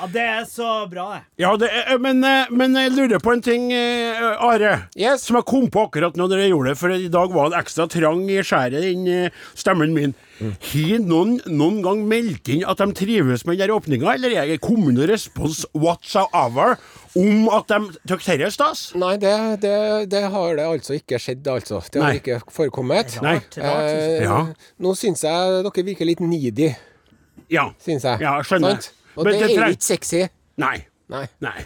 Ja, det er så bra, det. Ja, det er, men, eh, men jeg lurer på en ting, eh, Are. Yes. Som jeg kom på akkurat nå når jeg gjorde det, for i dag var det ekstra trang i skjæret, den eh, stemmen min. Har noen noen gang meldt inn at de trives med den åpninga, eller er det kommet noen respons whatsoever om at de syns dette er stas? Nei, det, det, det har det altså ikke skjedd, altså. Det har Nei. ikke forekommet. Nei. Eh, Ja. Nå syns jeg dere virker litt needy, Ja. syns jeg. Ja, skjønner. Sant? Og Men det, det er treng- litt sexy. Nei. Nei. Nei.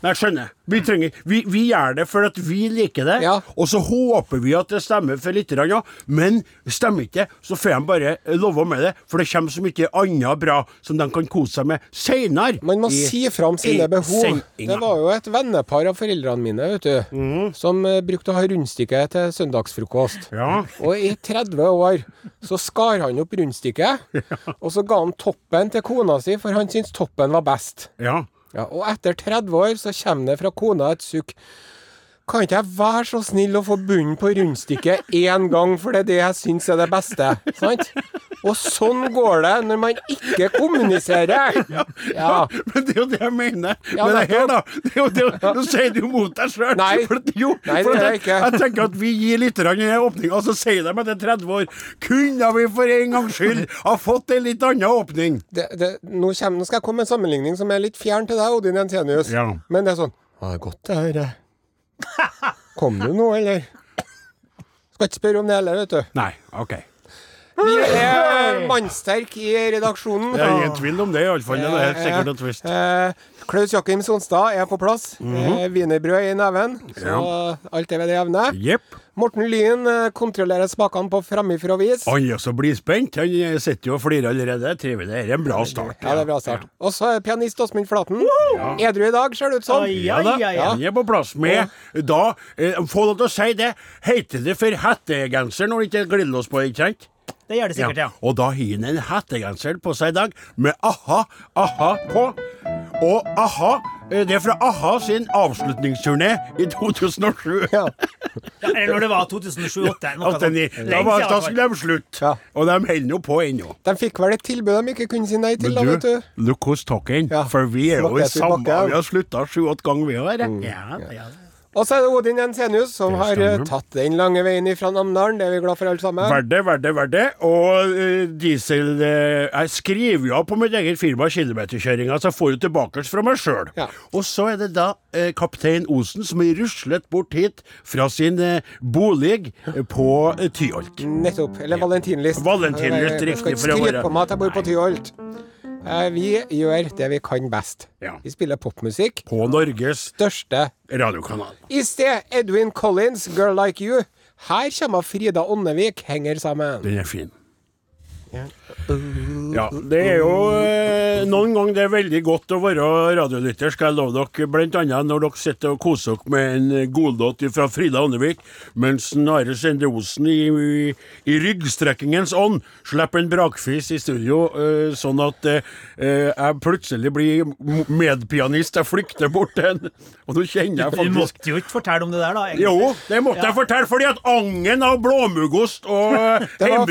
Nei, skjønner. Vi trenger Vi, vi gjør det for at vi liker det, Ja. og så håper vi at det stemmer for litt, ja. men stemmer ikke, så får de bare love med det, for det kommer så mye annet bra som de kan kose seg med seinere. Man må si fram sine behov. sendinga. Det var jo et vennepar av foreldrene mine, vet du, mm. som eh, brukte å ha rundstykke til søndagsfrokost. Ja. Og i 30 år så skar han opp rundstykket, og så ga han toppen til kona si, for han syntes toppen var best. ja. Ja, og etter 30 år så kommer det fra kona et sukk. Kan ikke jeg være så snill å få bunnen på rundstykket én gang, for det er det jeg syns er det beste? Sant? Og sånn går det når man ikke kommuniserer. Ja. Men det er jo det jeg mener Ja, med det her, da. Det er jo, det er, nå sier du mot deg sjøl. Nei. Jo, Nei, det gjør jeg ikke. Jeg tenker at vi gir litt i åpninga, og så sier de etter 30 år Kunne vi for en gangs skyld ha fått en litt annen åpning? Det, det, nå, kommer, nå skal jeg komme med en sammenligning som er litt fjern til deg, Odin Jensenius. Ja. Men det er sånn Ja, det er godt det her. Kom du nå, eller? Skal ikke spørre om det heller, vet du. Nei, OK. Vi er mannsterke i redaksjonen. Det er ingen tvil om det, iallfall. Det er helt sikkert et visst. Eh, Klaus Jakim Sonstad er på plass. Wienerbrød mm -hmm. i neven, så alt er ved det jevne. Yep. Morten Lyn eh, kontrollerer smakene på framifrå vis. Han er så blidspent. Han eh, sitter jo og flirer allerede. Trivelig. Det er en bra start. Ja, det er bra start. Og så er pianist Åsmund Flaten. Edru i dag, ser det ut som. Sånn. Ja da, ja, ja, ja. han er på plass med Da, eh, få lov til å si det, heter det for hettegenser når det ikke er glidelås på, ikke sant? Det gjør det sikkert, ja. Og da har han en hettegenser på seg i dag med a-ha, a-ha på. Og a-ha, eh, det er fra a-ha sin avslutningsturné i 2007. Ja. ja. Eller når det var 2007-2008. Noe sånt. 89. Da, var, da skulle de slutte. Ja. Og de holder jo på ennå. De fikk vel et tilbud de ikke kunne si nei til, da, vet du. look who's talking. Ja. For vi er jo i samme. Vi har slutta sju-åtte ganger, vi òg. Ja, ja. Og så er det Odin Jensenius, som har eh, tatt den lange veien fra Namdalen. Det er vi glad for alle sammen. Verdt det, verdt det, verdt det. Og uh, diesel uh, Jeg skriver jo av på mitt eget firma kilometerkjøringa, så jeg får jo tilbake fra meg sjøl. Ja. Og så er det da uh, kaptein Osen som er ruslet bort hit fra sin bolig på Tyholt. Nettopp. Eller valentinlist. Valentinlist, riktig. Jeg skal ikke skryte på meg at jeg bor på Tyholt. Eh, Vi gjør det vi kan best. Ja. Vi spiller popmusikk. På Norges Største radiokanal. I sted Edwin Collins, 'Girl Like You'. Her kommer Frida Åndevik, henger sammen. Den er fin. Ja, det er jo eh, Noen ganger det er veldig godt å være radiolytter, skal jeg love dere. Blant annet når dere sitter og koser dere med en godlåt fra Frida Andevik, mens Are Sende Osen i, i, i ryggstrekkingens ånd slipper en brakfis i studio, eh, sånn at eh, jeg plutselig blir medpianist. Jeg flykter bort den. en Og nå kjenner jeg Du måtte jo ikke fortelle om det der, da. egentlig. jo, det måtte jeg fortelle, fordi at angen av blåmuggost og eh, var-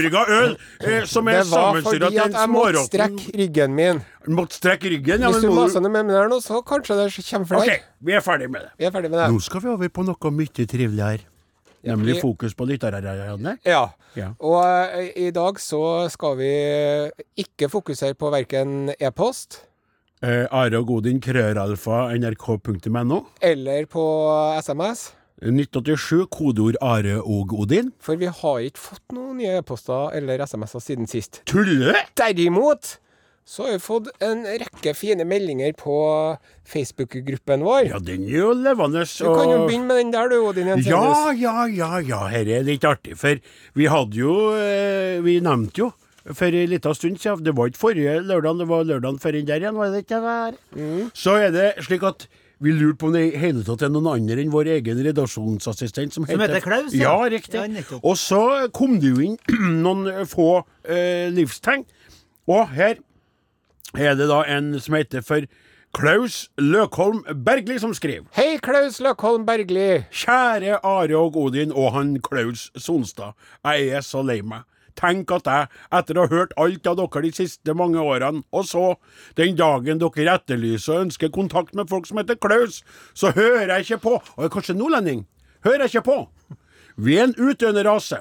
er Det var fordi at jeg måtte strekke ryggen min. Måtte strekke ryggen? Ja, Hvis du maser noe med meg der nå, så kanskje det kommer flere. OK, vi er ferdig med det. Vi er ferdig med det. Nå skal vi over på noe mye triveligere. Nemlig fokus på lytterne. Ja. Ja. Og uh, i dag så skal vi ikke fokusere på verken e-post uh, Are og Godin, krøralfa, nrk.no. eller på SMS. 1987, kodeord Are og Odin. For vi har ikke fått noen nye e-poster eller SMS-er siden sist. Tulle! Derimot så har vi fått en rekke fine meldinger på Facebook-gruppen vår. Ja, den er jo levende. Du kan jo begynne med den der, du, Odin Jensenius. Ja, ja, ja, ja, Dette er litt artig, for vi hadde jo eh, Vi nevnte jo for en liten stund siden, det var ikke forrige lørdag, det var lørdagen før den der igjen, var det ikke det der? Så er det slik at vi lurte på om det i hele tatt er noen andre enn vår egen redaksjonsassistent som, Som heter Klaus, ja. ja. riktig. Ja, og så kom det jo inn noen få eh, livstegn. Og her er det da en som heter for Klaus Løkholm Bergli, som skriver. Hei, Klaus Løkholm Bergli. Kjære Are og Odin og han Klaus Sonstad. Jeg er så lei meg. Tenk at jeg, etter å ha hørt alt av dere de siste mange årene, og så, den dagen dere etterlyser og ønsker kontakt med folk som heter Klaus, så hører jeg ikke på. Og jeg er kanskje nordlending. Hører jeg ikke på. Vi er en utdøende rase.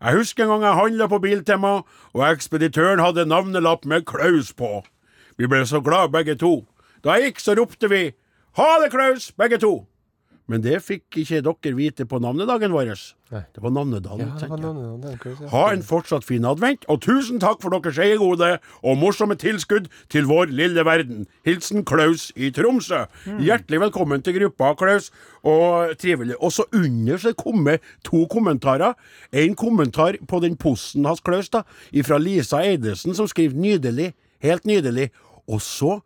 Jeg husker en gang jeg handla på Biltema, og ekspeditøren hadde navnelapp med Klaus på. Vi ble så glade begge to. Da jeg gikk, så ropte vi Ha det, Klaus, begge to. Men det fikk ikke dere vite på navnedagen vår. Det var navnedagen. Ja, det var noen- Ha en fortsatt fin advent, og tusen takk for deres eiegode og morsomme tilskudd til vår lille verden. Hilsen Klaus i Tromsø. Hjertelig velkommen til gruppa, Klaus, og trivelig. Og så under så kommer to kommentarer. En kommentar på den posten hans, Klaus, da, fra Lisa Eidesen, som skriver 'nydelig', helt nydelig. Og så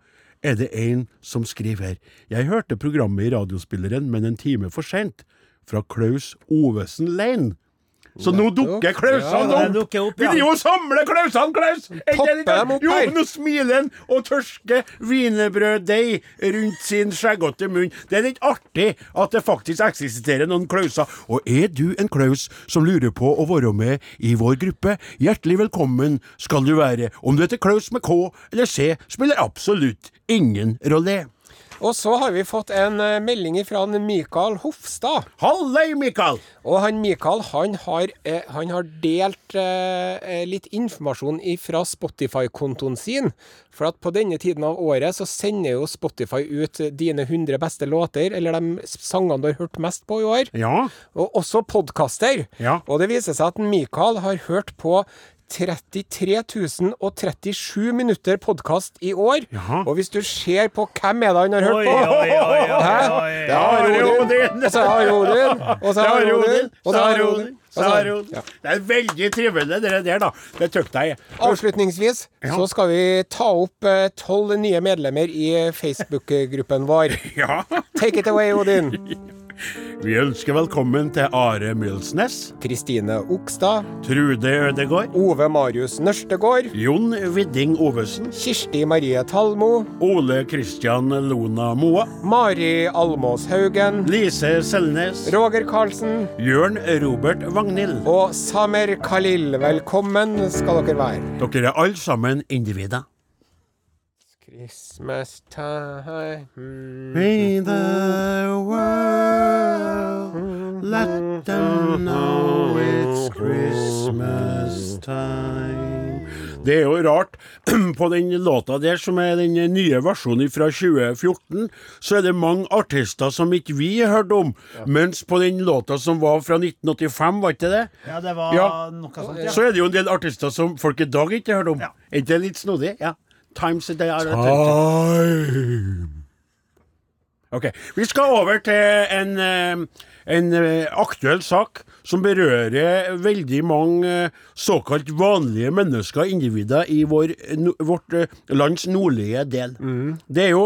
er det en som skriver. Jeg hørte programmet i radiospilleren, men en time for sent. Fra Klaus Ovesen Lein. Så nå dukker Klausene Ja, opp! opp, Vi ja. driver og samler Klausene, Klaus! Jo, nå smiler han og tørsker wienerbrøddeig rundt sin skjeggete munn. Det er litt artig at det faktisk eksisterer noen Klauser. Og er du en Klaus som lurer på å være med i vår gruppe, hjertelig velkommen skal du være. Om du heter Klaus med K eller C, spiller absolutt ingen rolle. Og så har vi fått en eh, melding fra Mikael Hofstad. Halløy, Mikael! Og han Mikael han har, eh, han har delt eh, eh, litt informasjon fra Spotify-kontoen sin. For at på denne tiden av året så sender jo Spotify ut dine 100 beste låter, eller de sangene du har hørt mest på i år. Ja, Og også podkaster. Ja. Og det viser seg at Mikael har hørt på 33 037 minutter podkast i år. Jaha. Og hvis du ser på hvem er det han har hørt på Hæ? Det er Odin, og så det Odin, og så det Odin, og så Odin. det Ja. Det er veldig trivelig, det der, da. Det tykte jeg. Avslutningsvis så skal vi ta opp eh, tolv nye medlemmer i Facebook-gruppen vår. Ja. Take it away, Odin. Vi ønsker velkommen til Are Mjølsnes, Kristine Okstad. Trude Ødegård, Ove Marius Nørstegård. Jon Widding Ovesen, Kirsti Marie Talmo. Ole Kristian Lona Moa, Mari Almås Haugen. Lise Selnes, Roger Karlsen. Jørn Robert Vagnhild. Og Samer Khalil. Velkommen skal dere være. Dere er alle sammen individer. Christmas time. May the world let them know it's Christmas time. Det er jo rart. På den låta der, som er den nye versjonen fra 2014, så er det mange artister som ikke vi har hørt om. Mens på den låta som var fra 1985, var ikke det? Ja, det var Ja. noe sånt, ja. Så er det jo en del artister som folk i dag ikke har hørt om. Ja. Er ikke det litt snodig? Ja. Times a day. Time. Ok, Vi skal over til en, en eh, aktuell sak som berører veldig mange eh, såkalt vanlige mennesker, individer, i vår, vårt eh, lands nordlige del. Det er jo,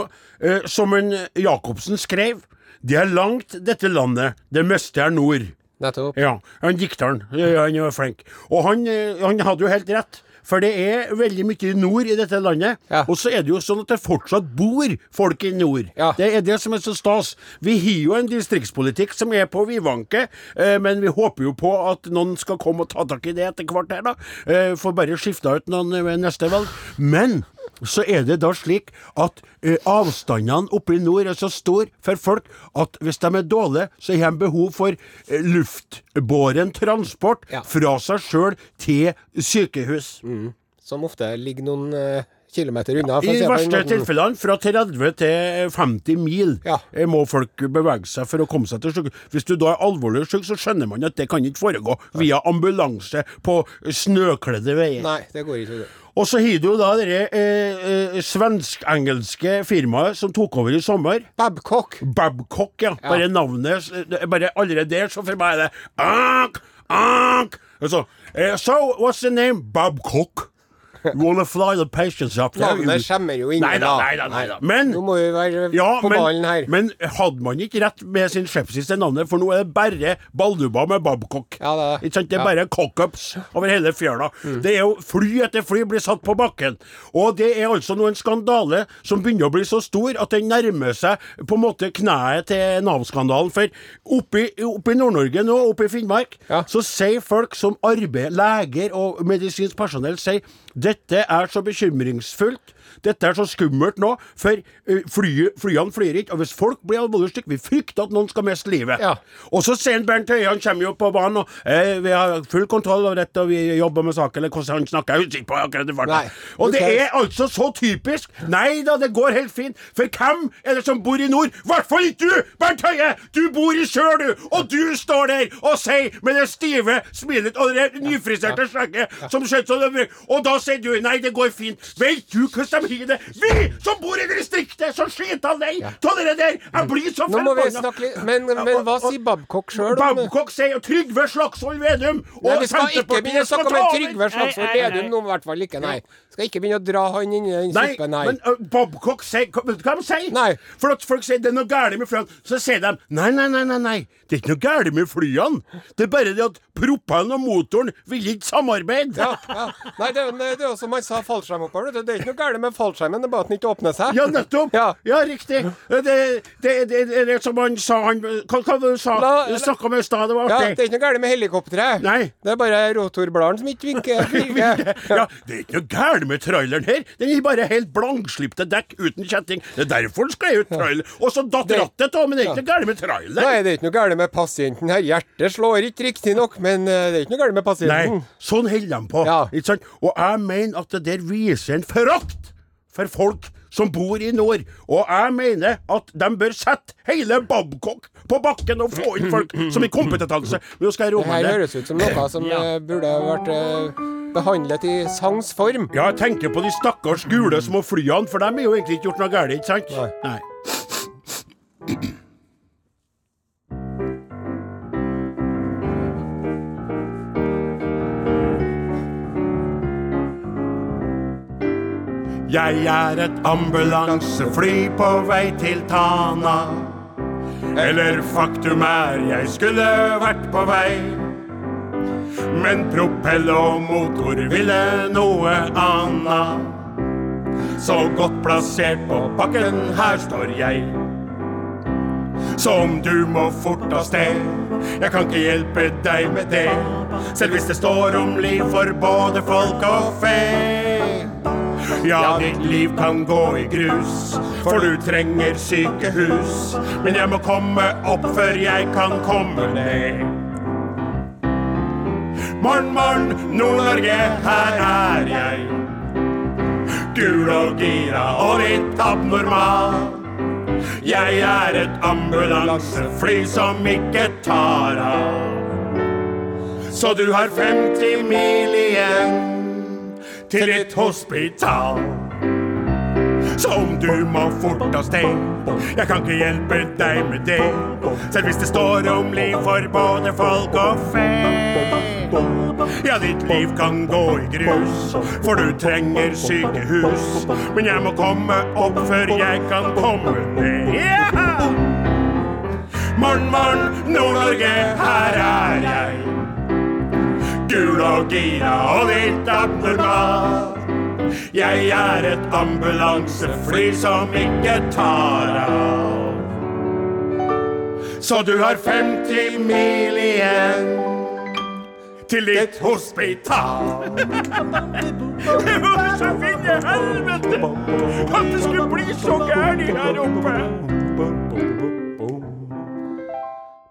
som en Jacobsen skrev, det er langt dette landet, det meste er nord. Nettopp. Ja, han dikteren, han er flink. Og han, han hadde jo helt rett. For det er veldig mye nord i dette landet. Ja. Og så er det jo sånn at det fortsatt bor folk i nord. Ja. Det er det som er så stas. Vi har jo en distriktspolitikk som er på vidvanke, eh, men vi håper jo på at noen skal komme og ta tak i det etter hvert her, da. Eh, Får bare skifta ut noen ved neste valg. Men så er det da slik at eh, avstandene oppe i nord er så store for folk at hvis de er dårlige, så har de behov for eh, luftbåren transport Ja. fra seg sjøl til sykehus. Som ofte ligger noen eh, kilometer unna. I de verste tilfellene fra 30 til 50 mil Ja. eh, må folk bevege seg for å komme seg til sykehus. Hvis du da er alvorlig syk, så skjønner man at det kan ikke foregå via ambulanse på snøkledde veier. Nei, det går ikke. Og så har du da det eh, eh, svensk-engelske firmaet som tok over i sommer. Babcock. Babcock, ja. Bare navnet Bare allerede der, så for meg er det Ank, Ank. Så, eh, so, what's the name? Babcock. You wanna fly the patients up there? Navnet skjemmer jo ingen, Nei da, nei da, nei da. Men Nå må vi være ja, på ballen her. men hadde man ikke rett med sin skepsis til navnet, for nå er det bare balduba med Babcock. Ja, det. Ikke sant? Det er Ja. bare cock-ups over hele fjøla. Det er jo fly etter fly blir satt på bakken. Og det er altså nå en skandale som begynner å bli så stor at den nærmer seg på en måte kneet til Nav-skandalen. For oppe i, oppe i Nord-Norge nå, oppe i Finnmark, Ja. så sier folk som arbeider, leger og medisinsk personell, sier dette er så bekymringsfullt. Dette er så skummelt nå, for uh, fly, flyene flyr ikke. Og hvis folk blir alvorlig syke, vi frykter at noen skal miste livet. Ja. Og så sier Bernt Høie, han kommer jo på banen og eh, vi har full kontroll over dette, og vi jobber med saken, eller hvordan han snakker. Jeg er usikker på akkurat farten. Og det er altså så typisk. Nei da, det går helt fint. For hvem er det som bor i nord? I hvert fall ikke du, Bernt Høie! Du bor i sør, du! Og du står der og sier med det stive smilet og det nyfriserte skjegget som ser ut som det Og da sier du nei, det går fint. Vet du hvordan det? Vi som bor i distriktet, som skiter lei av dere der! Jeg blir så Nå må vi forbanna. Men, men hva sier Babcock sjøl? Babcock sier Trygve Slagsvold Vedum og vi skal ikke begynne å snakke om. Trygve Slagsvold. Vedum nå, i hvert fall ikke. Nei. Skal ikke begynne å dra han inn i den suppen, nei. men uh, Bobcock sier hva- Vet du hva de sier? Nei. For at folk sier det er noe galt med flyene. Så sier de nei, nei, nei, nei, nei. Det er ikke noe galt med flyene. Det er bare det at propellen og motoren vil ikke samarbeide. Ja, ja. Nei, det, er jo- det er jo som han sa fallskjermhopper. du. Det er ikke noe galt med fallskjermen, det er bare at den ikke åpner seg. Ja, nettopp. Ja. Ja, riktig. Det, det, det, det, det er som han sa han Hva hva det du sa? La- Du snakka med i stad, det var Ja. Det er ikke noe galt med helikopteret. Det er bare rotorbladene som ikke virker. Ja, det er ikke noe galt med traileren her. Den gir bare helt blankslipte dekk uten kjetting. Det er derfor den skled ut trailer. Og så datt rattet av, men det er ikke noe galt med traileren. Nei, det er ikke noe galt med pasienten her. Hjertet slår ikke riktignok, men eh, det er ikke noe galt med pasienten. Nei, sånn holder de på. Ja. Ikke sant? Og jeg mener at det der viser en forakt for folk som bor i nord. Og jeg mener at de bør sette hele Babcock på bakken og få inn folk som har kompetanse. Men nå skal jeg Det roe her meg ned. høres ut som noe som Ja. eh, burde vært eh, behandlet i sangs form. Ja, jeg tenker på de stakkars gule små flyene, for de har jo egentlig ikke gjort noe galt, ikke sant? Nei. Nei. Jeg er et ambulansefly på vei til Tana. Eller faktum er jeg skulle vært på vei. Men propell og motor ville noe anna. Så godt plassert på bakken, her står jeg. Så om du må fort av sted, jeg kan ikke hjelpe deg med det. Selv hvis det står om liv for både folk og fe. Ja, ditt liv kan gå i grus, for du trenger sykehus. Men jeg må komme opp før jeg kan komme ned. Morn, morn, Nord-Norge, her er jeg. Gul og gira og litt abnormal. Jeg er et ambulansefly som ikke tar av. Så du har 50 mil igjen til ditt hospital. Så om du må fort av sted, jeg kan ikke hjelpe deg med det. Selv hvis det står om liv for både folk og fe. Ja, ditt liv kan gå i grus, for du trenger sykehus. Men jeg må komme opp før jeg kan komme ned. Yeah! Morn, morn, Nord-Norge, her er jeg. Gul og gira og litt abnormal. Jeg er et ambulansefly som ikke tar av. Så du har 50 mil igjen til ditt hospital. Det var så finne helvete at det skulle bli så gærent her oppe.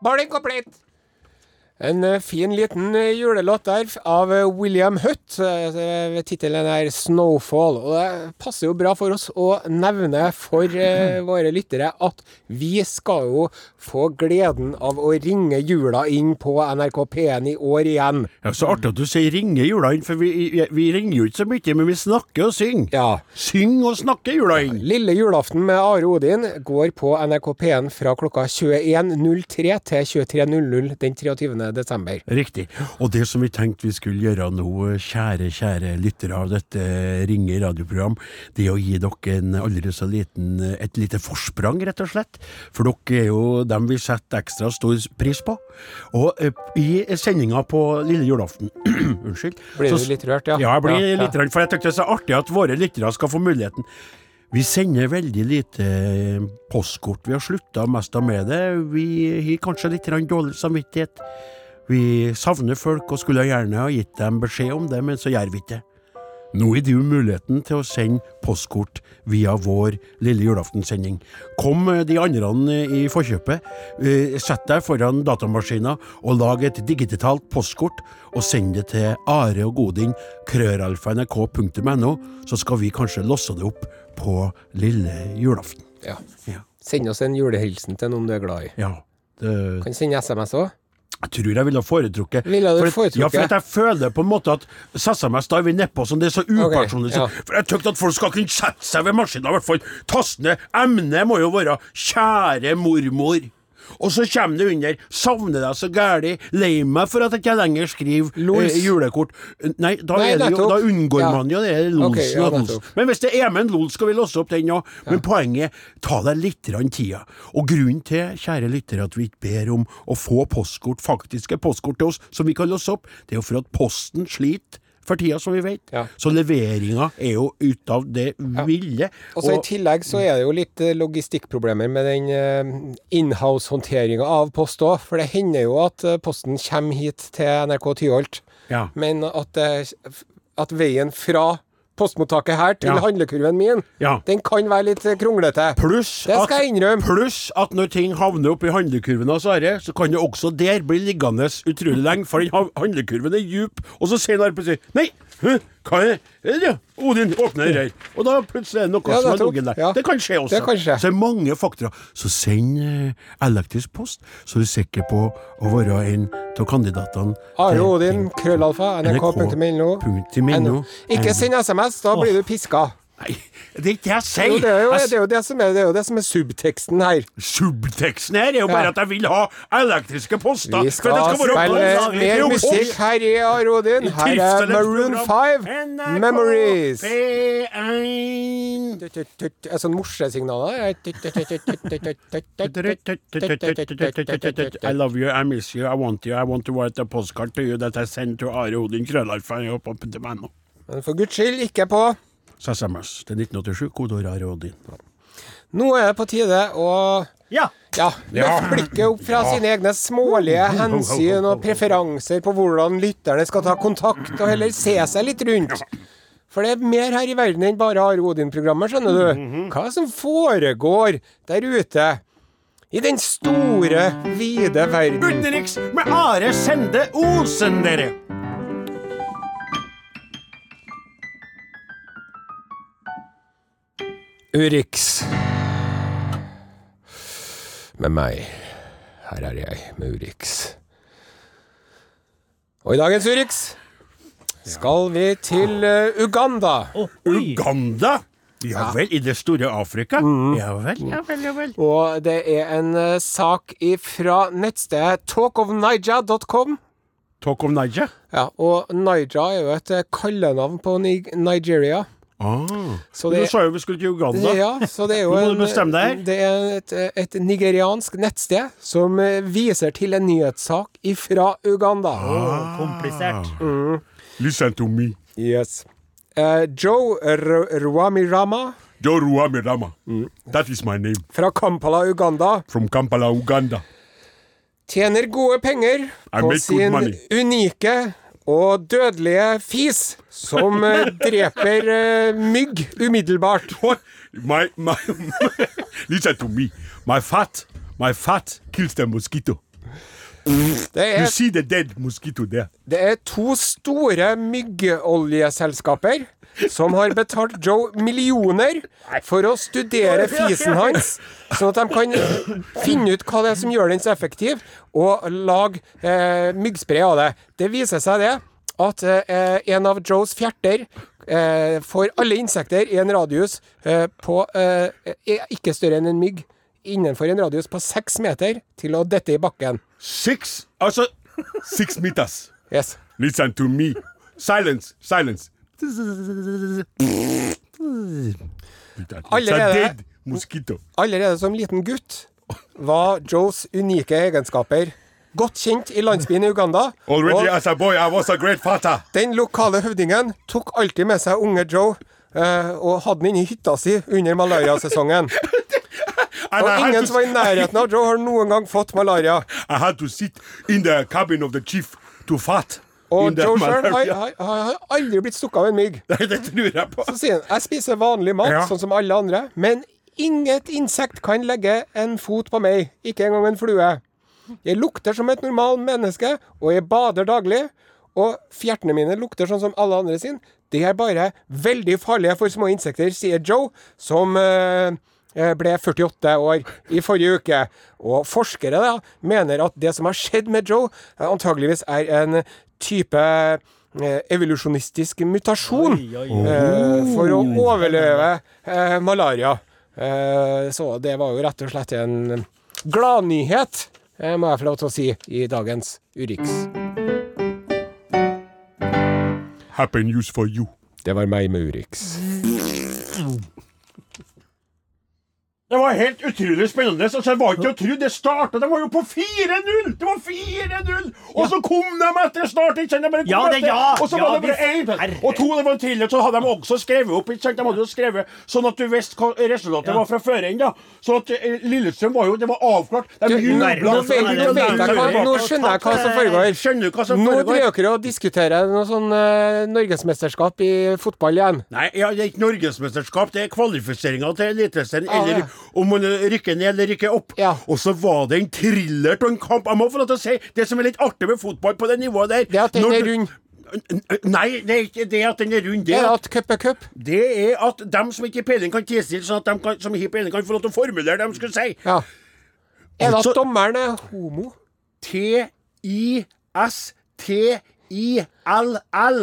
Balling komplett! En eh, fin liten eh, julelåt der av eh, William Hutt. Tittelen er 'Snowfall'. Og det passer jo bra for oss å nevne for våre lyttere at vi skal jo få gleden av å ringe jula inn på NRK P1 i år igjen. Ja, Så artig at du sier ringe jula inn, for vi, vi, vi ringer jo ikke så mye, men vi snakker og synger. Ja. Syng og snakke jula inn. Lille julaften med Are Odin går på NRK P1 fra klokka 21.03 til 23.00 den 23. desember. Riktig. Og det som vi tenkte vi skulle gjøre nå, kjære, kjære lyttere av dette Ringe radioprogram, det er å gi dere en aldri så liten, et lite forsprang, rett og slett. For dere er jo dem vi setter ekstra stor pris på. Og eh, i sendinga på lille julaften Unnskyld. Blir du litt rørt, ja? Ja, jeg blir Ja, litt rørt, for jeg tenkte det er så artig at våre lyttere skal få muligheten. Vi sender veldig lite postkort. Vi har slutta mest av med det. Vi har kanskje litt dårlig samvittighet. Vi savner folk og skulle gjerne ha gitt dem beskjed om det, men så gjør vi ikke det. Nå har du muligheten til å sende postkort via vår lille julaftensending. Kom eh, de andre i forkjøpet. Eh, Sett deg foran datamaskina og lag et digitalt postkort, og send det til Are og Godin, krøralfa.nrk.no, så skal vi kanskje losse det opp på lille julaften. Ja. Ja. Send oss en julehilsen til noen du er glad i. ja. Det, Kan sende SMS òg. Jeg tror jeg ville ha foretrukket Ville du for, foretrukket? Ja, for jeg føler på en måte at da er vi nedpå sånn, det er så upersonlig. ja. For jeg tykker at folk skal kunne sette seg ved maskinen, i hvert fall Tastene. Emnet må jo være 'kjære mormor'. Og så kommer det under 'savner deg så gæli', lei meg for at jeg ikke lenger skriver eh, julekort. Nei, da, Nei, er det jo, da unngår Ja. man jo det losen. Okay, ja, Men hvis det er med en lol, skal vi låse opp den òg. Men poenget ta deg litt tida. Og grunnen til, kjære lyttere, at vi ikke ber om å få postkort, faktiske postkort til oss, som vi kan låse opp, det er jo for at Posten sliter for tida, som vi vet. Ja. Så leveringa er jo ut av det ville. Og så I tillegg så er det jo litt eh, logistikkproblemer med den uh, inhouse-håndteringa av post òg. For det hender jo at eh, posten kommer hit til NRK Tyholt, men at, eh, at veien fra postmottaket her til Ja. handlekurven min, Ja. den kan være litt eh, kronglete. Pluss Det skal jeg innrømme. pluss at når ting havner opp i handlekurven av Are, så kan det også der bli liggende utrolig lenge, for handlekurven er djup. Og så sier han plutselig Nei, hæ, hva er det? Odin, åpner her. Og da plutselig er det noe Ja, som har ligget der. Ja. Det kan skje også. Det kan skje. Så det er mange faktorer. Så send eh, elektrisk post, så er du sikker på å være en av kandidatene. Are Odin, krøllalfa, nrk.no. Ikke send SMS, da blir du piska. Nei, det er ikke jeg sier! Jo, det, er jo, det, det, som er, det er jo det som er subteksten her. Subteksten her er jo bare at jeg vil ha elektriske poster! Vi skal, spille mer musikk her i Arodin. Her er Maroon 5, 'Memories'. Er sånn morsesignaler? I love you, I miss you, I want you, I want to write a postcard to you that I send to Are Odin Krøllalfa. Men for guds skyld, ikke på SMS til 1987, kodeord Are Odin. Nå er det på tide å Ja. ja, løfte blikket opp fra sine egne smålige hensyn og preferanser på hvordan lytterne skal ta kontakt, og heller se seg litt rundt. For det er mer her i verden enn bare Are Odin-programmet, skjønner du. Hva er som foregår der ute? I den store, vide verden. Utenriks med Are Sende Osen, dere! Urix. Med meg. Her er jeg med Urix. Og i dagens Urix skal vi til uh, Uganda. Oh. Uganda? Ja vel, i det store Afrika? Ja vel, ja vel, ja vel. Og det er en uh, sak fra nettstedet talkofniger.com. Talk of Niger? Ja, og Niger er jo et eh, kallenavn på Ni Nigeria. Ah. Det, Du sa jo vi skulle til Uganda. ja, så det er jo du en, bestemme deg det er et, et nigeriansk nettsted som eh, viser til en nyhetssak ifra Uganda. Komplisert. Listen to me. Yes. Uh, Joe R Rwamirama Joru Amirama. That is my name. fra Kampala, Uganda, From Kampala, Uganda. tjener gode penger I på sin unike og dødelige fis, som eh, dreper uh, mygg umiddelbart. What? My, my, listen to me. My fat, my fat kills the mosquito. Det You er, see the dead mosquito there. det er to store myggoljeselskaper som har betalt Joe millioner for å studere fisen hans, sånn at de kan finne ut hva det er som gjør den så effektiv, og lage eh, myggspray av det. Det viser seg det at eh, en av Joes fjerter eh, får alle insekter i en radius eh, på eh, ikke større enn en mygg innenfor en radius på seks meter til å dette i bakken. Six, altså Six meters. Yes. Listen to me. Silence. Silence. Allerede-. Allerede som liten gutt var Joes unike egenskaper godt kjent i landsbyen i Uganda. Og boy, den lokale høvdingen tok alltid med seg unge Joe eh, og hadde den inne i hytta si under malariasesongen. Og ingen som var i nærheten av Joe, har noen gang fått malaria. I had to sit in the cabin of the chief to fart. Og Joe Sharon har, har, har aldri blitt stukket av en mygg. Nei, det tror jeg på. Så sier han jeg spiser vanlig mat, Ja. sånn som alle andre, men inget insekt kan legge en fot på meg, ikke engang en flue. Jeg lukter som et normalt menneske, og jeg bader daglig. Og fjertene mine lukter sånn som alle andre sin. De er bare veldig farlige for små insekter, sier Joe, som eh, ble 48 år i forrige uke. Og forskere da mener at det som har skjedd med Joe, eh, antageligvis er en type eh, evolusjonistisk mutasjon Oi, oi, oi. eh, for å overleve eh, malaria. Eh, så det var jo rett og slett en gladnyhet, eh, må jeg få lov til å si, i dagens Urix. Happy news for you. Det var meg med Urix. Det var helt utrolig spennende. Altså, jeg var ikke å tro. Det starta Det var jo på 4-0! Det var 4-0! Og så kom de etter start! Ikke sant? De bare kom Ja, det- etter. ja, og så ja, var det bare én. Og to det var en thriller, så hadde de også skrevet opp. Ikke sant? De hadde jo skrevet Sånn at du visste hva resultatet var fra før enn. da. Så at eh, Lillestrøm var jo Det var avklart. De Du, jubla. nå nå, nå, nå skjønner jeg hva som foregår. Skjønner du hva som Nå foregår? driver dere og diskuterer noe sånn uh, norgesmesterskap i fotball igjen. Nei, ja, det er ikke norgesmesterskap. Det er kvalifiseringa til Eliteserien. Ah, eller ja. Om man rykker ned eller rykker opp. Ja. Og så var det en thriller av en kamp. Jeg må få lov til å si det som er litt artig med fotball på det nivået der Det at den er rund. Nei, det er ikke det at den er rund. Det Er at, cup er cup? det er at dem som ikke har peiling, kan tilstille, sånn at dem kan, som har peiling, kan få lov til å formulere det de skulle si. Ja. Er det Altså- at dommeren er homo? T-I-S-T-I-L-L.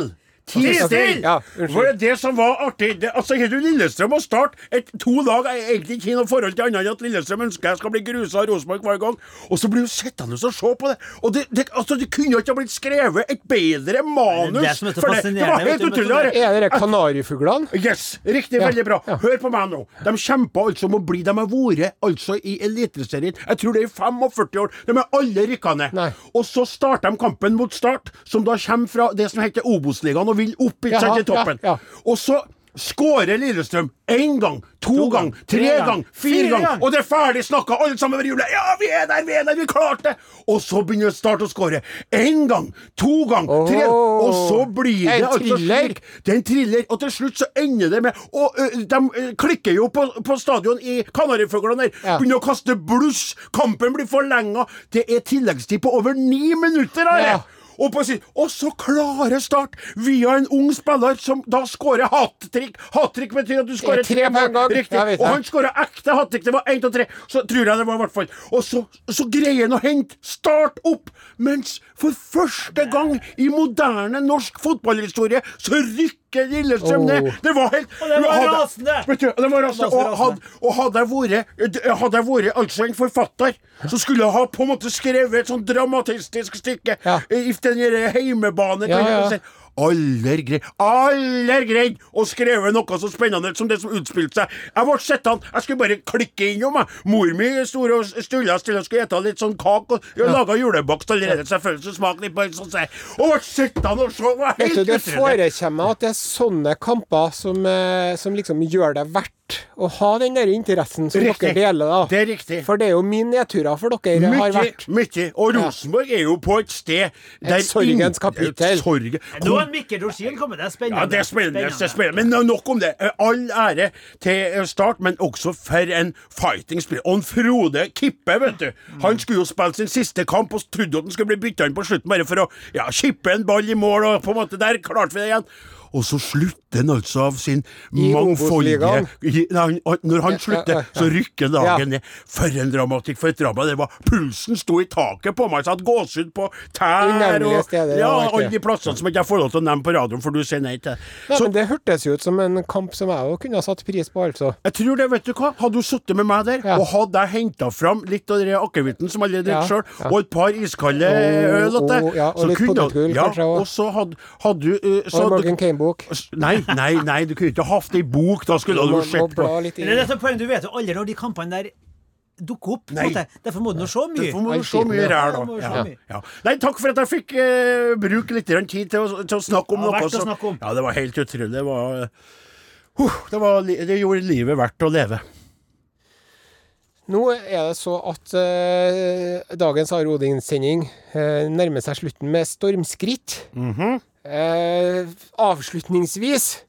Tistill! Ja, unnskyld. Det det som var artig det, Altså, du Lillestrøm å starte et, To lag er egentlig ikke noe forhold til annet enn at Lillestrøm ønsker jeg skal bli grusa av Rosenborg hver gang. Og så blir du sittende og se på det. Og det, det, altså, det kunne ikke ha blitt skrevet et bedre manus. Det er for det, det var helt utrolig. Er det kanarifuglene? Yes, riktig, Ja, veldig bra. ja. Hør på meg nå. De kjemper altså om å bli De har vært altså i Eliteserien Jeg tror det er i 45 år. De er alle rykka ned. Og så starter de kampen mot Start, som da kommer fra det som heter Obos-ligaen, og vil opp ikke sant, til toppen. ja, ja. Og så skårer Lillestrøm én gang, to, To gang, tre tre gang, gang, fire gang, gang. og det er ferdig snakka, alle sammen over hjulet. Ja, vi er der, vi er der, vi klarte det! Og så begynner Start å skåre. Én gang, to gang, tre Og så blir det altså slik det er en thriller, og til slutt så ender det med Og ø, de ø, klikker jo på, på stadion i Kanarifuglene der. Ja. Begynner å kaste bluss. Kampen blir forlenga. Det er tilleggstid på over ni minutter! Are. Ja. Og, på sin, og så klare Start, via en ung spiller som da skårer hat trick Hat trick betyr at du skårer tre på en gang. Riktig. Og han skåra ekte hat trick. Det var én av tre. Så tror jeg det var, i hvert fall. Og så, så greier han å hente Start opp, mens for første gang i moderne norsk fotballhistorie så rykker Lillestrøm Åh. ned. Det var helt Og det var rasende. Vet du, det var rasende. Og, had, og hadde jeg vært Hadde jeg vært altså en forfatter, så skulle jeg ha på en måte skrevet et sånn dramatistisk stykke Ja. i den derre heimebane. Ja, ja. Aller greit Aller greit å skrive noe så spennende som det som utspilte seg. Jeg ble sittende Jeg skulle bare klikke innom, jeg. Mor mi sto og stulla stille og skulle ete litt sånn kake. Og ja. laga julebakst allerede, selvfølgelig, så smakte litt bare sånn. så jeg- Og ble sittende og se. Var helt utrolig. Det forekommer at det er sånne kamper som, eh, som liksom gjør det verdt å ha den der interessen som Riktig. dere deler, da. Det er riktig. For det er jo min nedturer for dere har vært. mye. Og Rosenborg er jo på et sted der sorgens ingen- kapittel. sorge. Nå er Mikkel Rosin kommet. Det er spennende. Ja, det er spennende. Det er spennende. Men nok om det. Eh, All ære til eh, Start, men også for en fighting-spiller. Og en Frode Kippe, vet du. Han skulle jo spille sin siste kamp og trodde at han skulle bli bytta inn på slutten bare for å ja, kippe en ball i mål, og på en måte der klarte vi det igjen. Og så slutter han altså av sin mangfoldige Når han slutter, så rykker dagen laget ned. For en dramatikk, for et drama det var. Pulsen sto i taket på meg, så jeg hadde gåsehud på tær og steder, ja, alle de plassene som ikke jeg får lov til å nevne på radioen, for du sier nei til. Nei, Så men Det hørtes jo ut som en kamp som jeg òg kunne ha satt pris på, altså. jeg tror det, vet du hva, hadde du sittet med meg der, Ja. og hadde jeg henta fram litt av den akevitten som alle drikker Ja, sjøl, ja. og et par iskalde Og- øl åt og- ja, og litt potetgull, ja, kanskje, og- Og så hadde, hadde du eh, så Og en Morgan Kane-bok. Nei, nei, nei, du kunne ikke hatt det i bok, da skulle Du jo sett på. Det er dette poenget, du vet jo aldri når de kampene der dukker opp. Nei. måte. Derfor må du nå se mye. Derfor må du se mye ræl, da. Ja, ja. Nei, takk for at jeg fikk eh, bruke litt tid til å, til å snakke om Ja, noe. Så, snakke om. Ja, det var helt utrolig. Det var uh, det, var, det gjorde livet verdt å leve. Nå er det så at eh, dagens Are Odin-sending eh, nærmer seg slutten med stormskritt. Mhm. Eh, avslutningsvis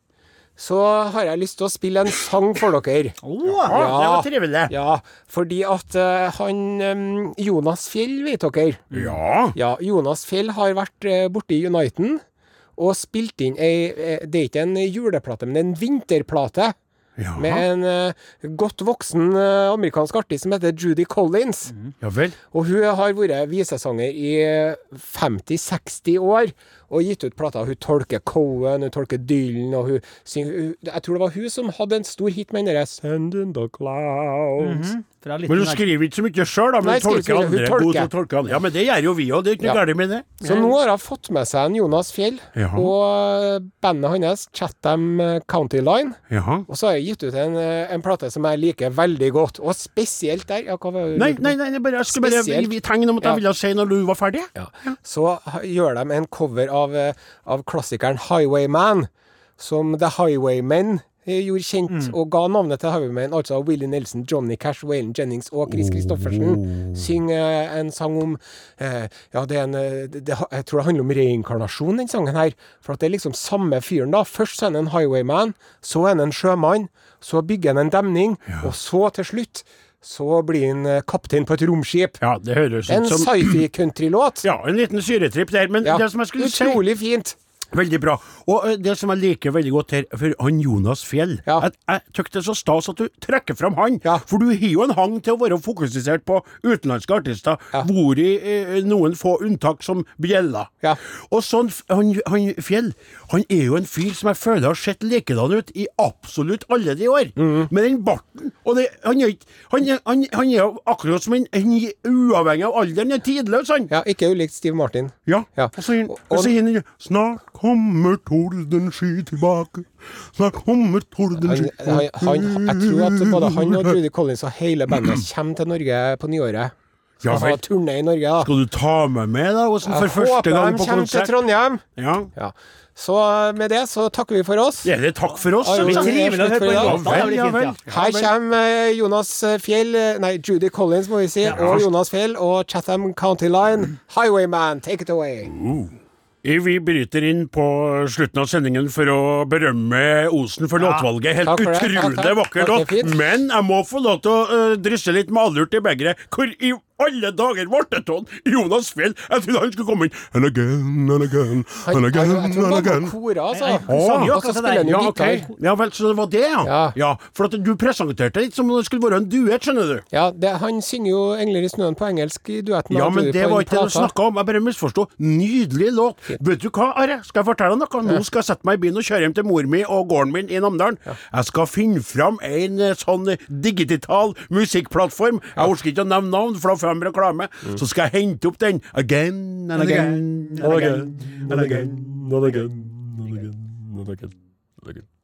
så har jeg lyst til å spille en sang for dere. Åh, Ja, det var trivelig. Ja, fordi at uh, han um, Jonas Fjell, vet dere. Ja. Ja, Jonas Fjell har vært uh, borte i Uniten og spilt inn ei eh, Det er ikke en juleplate, men en vinterplate. Ja. Med en eh, godt voksen eh, amerikansk artist som heter Judy Collins. ja vel. Og hun har vært visesanger i eh, 50-60 år og gitt ut plater. Hun tolker Cohen, hun tolker Dylan, og hun synger hun, Jeg tror det var hun som hadde en stor hit med den derre 'Send in the clouds'. Fra litt Men hun skriver ikke så mye sjøl, da. Men Nei, tolker andre. hun God tolker. til å tolke andre. Ja, men det gjør jo vi òg. Det er ikke noe Ja. galt med det. Så nå har hun fått med seg en Jonas Fjell ja. og bandet hans, Chatham County Line. Ja. Og så har jeg gitt ut en, eh, en plate som jeg liker veldig godt. Og spesielt der ja, hva var det? Nei, nei, nei, bare, jeg skulle bare Spesielt. gi tegn om at jeg ville si når du var ferdig. Ja. Så gjør de en cover av, eh, av klassikeren Highwayman, som The Highwaymen eh, gjorde kjent, og ga navnet til Highwaymen, altså Willie Nelson, Johnny Cash, Waylon Jennings og Chris Christoffersen. Synger eh, en sang om eh, Ja, det er en eh, det, det, Jeg tror det handler om reinkarnasjon, den sangen her. For at det er liksom samme fyren, da. Først så er han en highwayman, så er han en sjømann, så bygger han en demning, og så til slutt så blir han eh, kaptein på et romskip. Ja, det høres En ut som sci-fi country-låt. Ja, en liten syretripp der. Men Ja. det som jeg skulle si Utrolig fint. Veldig bra. Og eh, det som jeg liker veldig godt her, for han Jonas Fjell Ja. Jeg, jeg tykker det er så stas at du trekker fram han. Ja. For du har jo en hang til å være fokusert på utenlandske artister, Ja. hvor i eh, noen få unntak som Bjella. Ja. Og sånn, han, han Fjell, han er jo en fyr som jeg føler har sett likedan ut i absolutt alle de år. Mm. Med den barten. Og det, han, er, han, han, han er jo akkurat som en, en uavhengig av alderen, er tidløs, han. Ja, ikke ulikt Steve Martin. Ja. Ja. Og så Og- og så Snart kommer tordensky tilbake. Snart kommer tordensky Han, han, han, jeg tror at både han og Judy Collins og hele bandet kommer til Norge på nyåret. Ja Skal vel. turné i Norge, da. Skal du ta meg med, da? Åsen, for Jeg første håper de kommer til? Trondheim. Ja. Ja. Så med det så takker vi for oss. Er det takk for oss? Ja, det er Trivelig å høre på Ja vel. ja. Her kommer eh, Jonas Fjell eh, Nei, Judy Collins, må vi si. Og Jonas Fjell og Chatham County Line. Highwayman, take it away. Eh, Vi bryter inn på slutten av sendingen for å berømme Osen for låtvalget. Helt utrolig vakker låt. Men jeg må få lov til å uh, drysse litt malurt i begeret. Hvor i alle dager ble det sånn! Jonas Fjell? Jeg trodde han skulle komme inn And again and again and jeg, again jeg tror and han again. kora, altså. Nei, han jo akkurat det der. Ja, ok. ja vel, så det var det, ja. Ja. For at du presenterte litt som om det skulle være en duett, skjønner du. Ja, det, han synger jo 'Engler i snøen' på engelsk i duetten. Ja, men det var ikke det du snakka om. Jeg bare misforsto. Nydelig låt. Vet du hva, Are? Skal jeg fortelle deg noe? Nå skal jeg sette meg i bilen og kjøre hjem til mor mi og gården min i Namdalen. Jeg skal finne fram en eh, sånn eh, digital musikkplattform. Jeg orker ikke å nevne navn, for da de reklame. Mm. Så skal jeg hente opp den again and again and again and again. and again, and again, and again, and again.